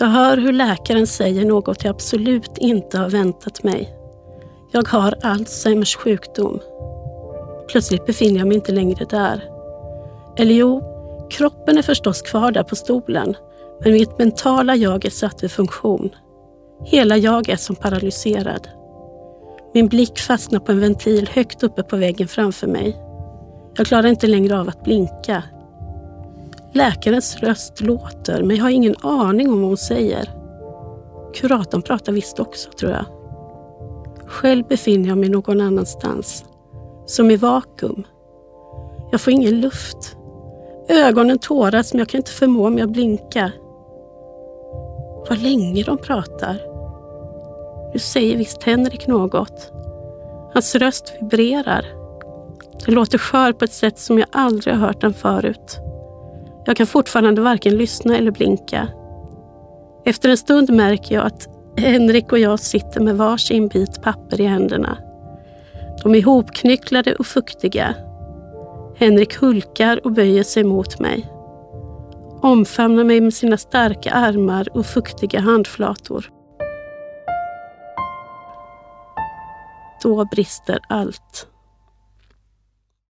Jag hör hur läkaren säger något jag absolut inte har väntat mig. Jag har Alzheimers sjukdom. Plötsligt befinner jag mig inte längre där. Eller jo, kroppen är förstås kvar där på stolen, men mitt mentala jag är satt ur funktion. Hela jag är som paralyserad. Min blick fastnar på en ventil högt uppe på väggen framför mig. Jag klarar inte längre av att blinka. Läkarens röst låter, men jag har ingen aning om vad hon säger. Kuratorn pratar visst också, tror jag. Själv befinner jag mig någon annanstans. Som i vakuum. Jag får ingen luft. Ögonen tåras, men jag kan inte förmå mig att blinka. Vad länge de pratar. Nu säger visst Henrik något. Hans röst vibrerar. Den låter skör på ett sätt som jag aldrig har hört den förut. Jag kan fortfarande varken lyssna eller blinka. Efter en stund märker jag att Henrik och jag sitter med varsin bit papper i händerna. De är ihopknycklade och fuktiga. Henrik hulkar och böjer sig mot mig. Omfamnar mig med sina starka armar och fuktiga handflator. Då brister allt.